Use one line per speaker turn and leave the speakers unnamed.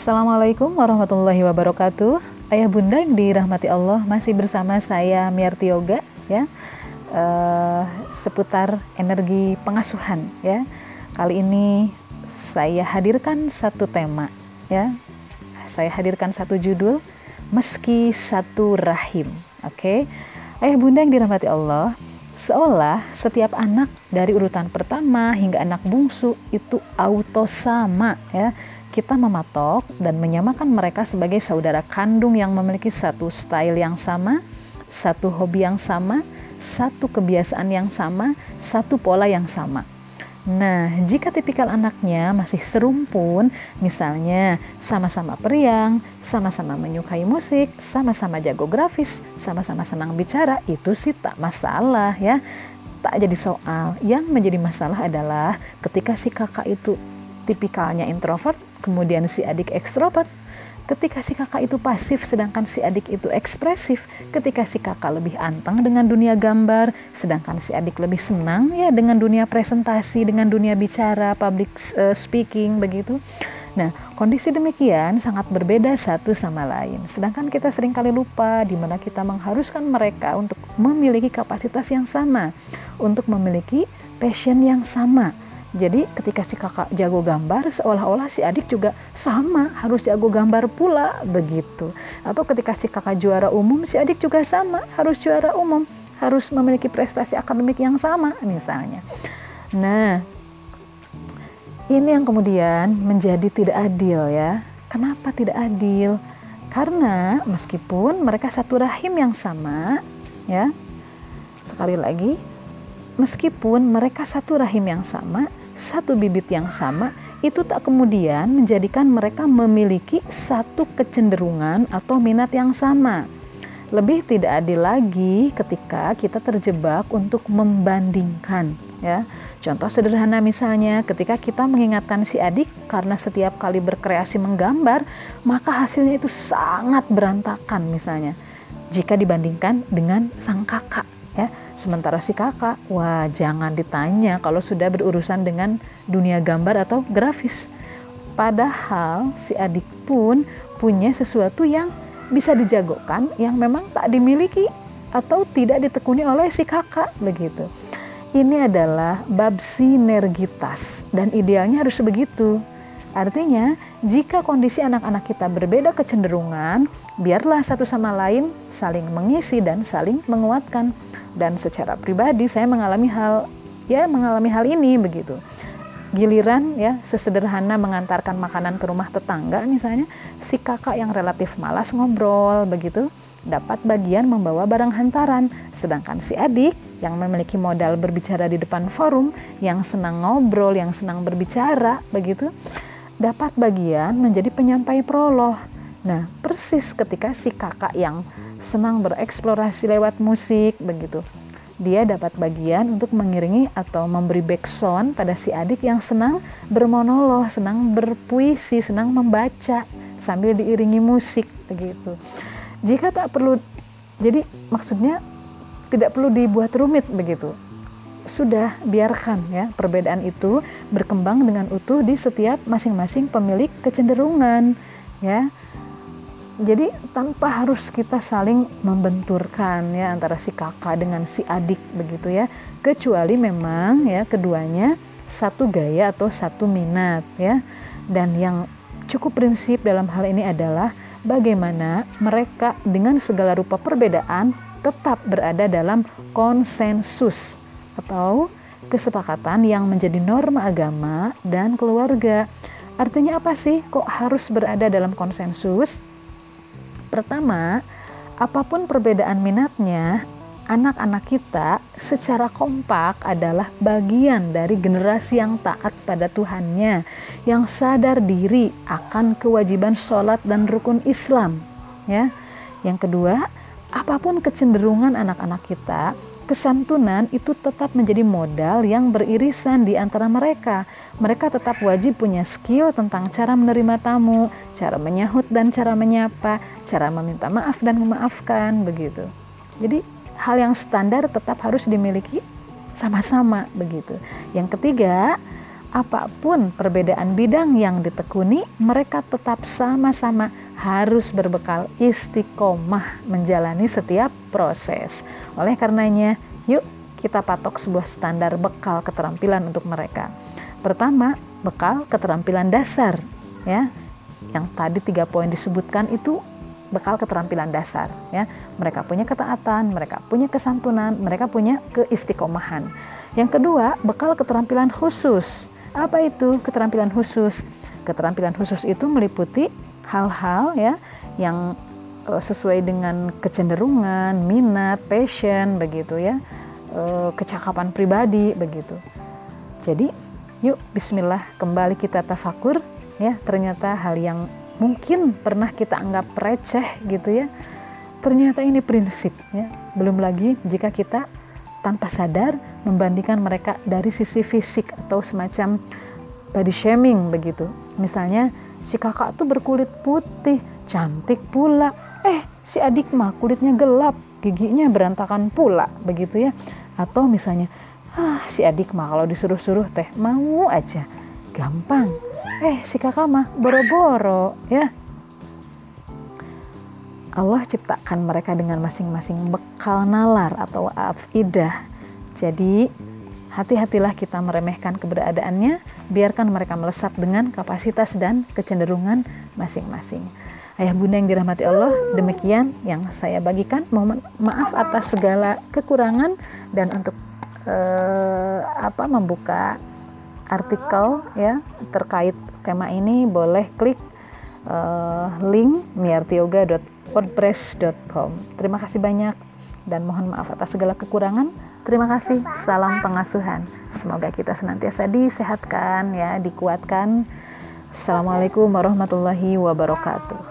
Assalamualaikum warahmatullahi wabarakatuh. Ayah bunda yang dirahmati Allah masih bersama saya Miarti Yoga ya uh, seputar energi pengasuhan ya. Kali ini saya hadirkan satu tema ya. Saya hadirkan satu judul meski satu rahim. Oke. Okay? Ayah bunda yang dirahmati Allah, seolah setiap anak dari urutan pertama hingga anak bungsu itu auto sama ya kita mematok dan menyamakan mereka sebagai saudara kandung yang memiliki satu style yang sama, satu hobi yang sama, satu kebiasaan yang sama, satu pola yang sama. Nah, jika tipikal anaknya masih serumpun, misalnya sama-sama periang, sama-sama menyukai musik, sama-sama jago grafis, sama-sama senang bicara, itu sih tak masalah ya. Tak jadi soal. Yang menjadi masalah adalah ketika si kakak itu tipikalnya introvert, kemudian si adik ekstrovert. Ketika si kakak itu pasif sedangkan si adik itu ekspresif, ketika si kakak lebih anteng dengan dunia gambar, sedangkan si adik lebih senang ya dengan dunia presentasi, dengan dunia bicara, public uh, speaking begitu. Nah, kondisi demikian sangat berbeda satu sama lain. Sedangkan kita sering kali lupa di mana kita mengharuskan mereka untuk memiliki kapasitas yang sama, untuk memiliki passion yang sama jadi ketika si kakak jago gambar, seolah-olah si adik juga sama, harus jago gambar pula begitu. Atau ketika si kakak juara umum, si adik juga sama, harus juara umum, harus memiliki prestasi akademik yang sama misalnya. Nah, ini yang kemudian menjadi tidak adil ya. Kenapa tidak adil? Karena meskipun mereka satu rahim yang sama, ya. Sekali lagi, meskipun mereka satu rahim yang sama, satu bibit yang sama itu tak kemudian menjadikan mereka memiliki satu kecenderungan atau minat yang sama. Lebih tidak adil lagi ketika kita terjebak untuk membandingkan ya. Contoh sederhana misalnya ketika kita mengingatkan si adik karena setiap kali berkreasi menggambar, maka hasilnya itu sangat berantakan misalnya jika dibandingkan dengan sang kakak ya Sementara si kakak, wah jangan ditanya kalau sudah berurusan dengan dunia gambar atau grafis. Padahal si adik pun punya sesuatu yang bisa dijagokan yang memang tak dimiliki atau tidak ditekuni oleh si kakak begitu. Ini adalah bab sinergitas dan idealnya harus begitu. Artinya, jika kondisi anak-anak kita berbeda kecenderungan, biarlah satu sama lain saling mengisi dan saling menguatkan dan secara pribadi saya mengalami hal ya mengalami hal ini begitu. Giliran ya sesederhana mengantarkan makanan ke rumah tetangga misalnya si kakak yang relatif malas ngobrol begitu dapat bagian membawa barang hantaran. Sedangkan si adik yang memiliki modal berbicara di depan forum yang senang ngobrol yang senang berbicara begitu dapat bagian menjadi penyampai prolog nah persis ketika si kakak yang senang bereksplorasi lewat musik begitu. Dia dapat bagian untuk mengiringi atau memberi backsound pada si adik yang senang bermonolog, senang berpuisi, senang membaca sambil diiringi musik begitu. Jika tak perlu jadi maksudnya tidak perlu dibuat rumit begitu. Sudah biarkan ya perbedaan itu berkembang dengan utuh di setiap masing-masing pemilik kecenderungan ya jadi tanpa harus kita saling membenturkan ya antara si kakak dengan si adik begitu ya kecuali memang ya keduanya satu gaya atau satu minat ya dan yang cukup prinsip dalam hal ini adalah bagaimana mereka dengan segala rupa perbedaan tetap berada dalam konsensus atau kesepakatan yang menjadi norma agama dan keluarga. Artinya apa sih kok harus berada dalam konsensus? Pertama, apa pun perbedaan minatnya, anak-anak kita secara kompak adalah bagian dari generasi yang taat pada Tuhannya, yang sadar diri akan kewajiban sholat dan rukun Islam. Ya, yang kedua, apa pun kecenderungan anak-anak kita, kesantunan itu tetap menjadi modal yang beririsan di antara mereka. Mereka tetap wajib punya skill tentang cara menerima tamu, cara menyahut dan cara menyapa, cara meminta maaf dan memaafkan begitu. Jadi hal yang standar tetap harus dimiliki sama-sama begitu. Yang ketiga, apa pun perbedaan bidang yang ditekuni, mereka tetap sama-sama harus berbekal istiqomah menjalani setiap proses. Oleh karenanya, yuk kita patok sebuah standar bekal keterampilan untuk mereka. Pertama, bekal keterampilan dasar, ya. Yang tadi tiga poin disebutkan itu bekal keterampilan dasar, ya. Mereka punya ketaatan, mereka punya kesantunan, mereka punya keistiqomahan. Yang kedua, bekal keterampilan khusus. Apa itu keterampilan khusus? Keterampilan khusus itu meliputi hal-hal ya yang uh, sesuai dengan kecenderungan, minat, passion begitu ya Eh, kecakapan pribadi begitu. Jadi, yuk bismillah kembali kita tafakur ya, ternyata hal yang mungkin pernah kita anggap receh gitu ya. Ternyata ini prinsip ya. Belum lagi jika kita tanpa sadar membandingkan mereka dari sisi fisik atau semacam body shaming begitu. Misalnya si kakak tuh berkulit putih, cantik pula. Eh, si adik mah kulitnya gelap, giginya berantakan pula begitu ya. Atau misalnya ah si adik mah kalau disuruh-suruh teh mau aja. Gampang. Eh si kakak mah boro-boro ya. Allah ciptakan mereka dengan masing-masing bekal nalar atau afidah. Jadi hati-hatilah kita meremehkan keberadaannya biarkan mereka melesat dengan kapasitas dan kecenderungan masing-masing Ayah bunda yang dirahmati Allah, demikian yang saya bagikan. Mohon maaf atas segala kekurangan dan untuk eh, apa membuka artikel ya terkait tema ini boleh klik eh, link miartioga.wordpress.com. Terima kasih banyak dan mohon maaf atas segala kekurangan. Terima kasih. Salam pengasuhan. Semoga kita senantiasa disehatkan ya, dikuatkan. Assalamualaikum warahmatullahi wabarakatuh.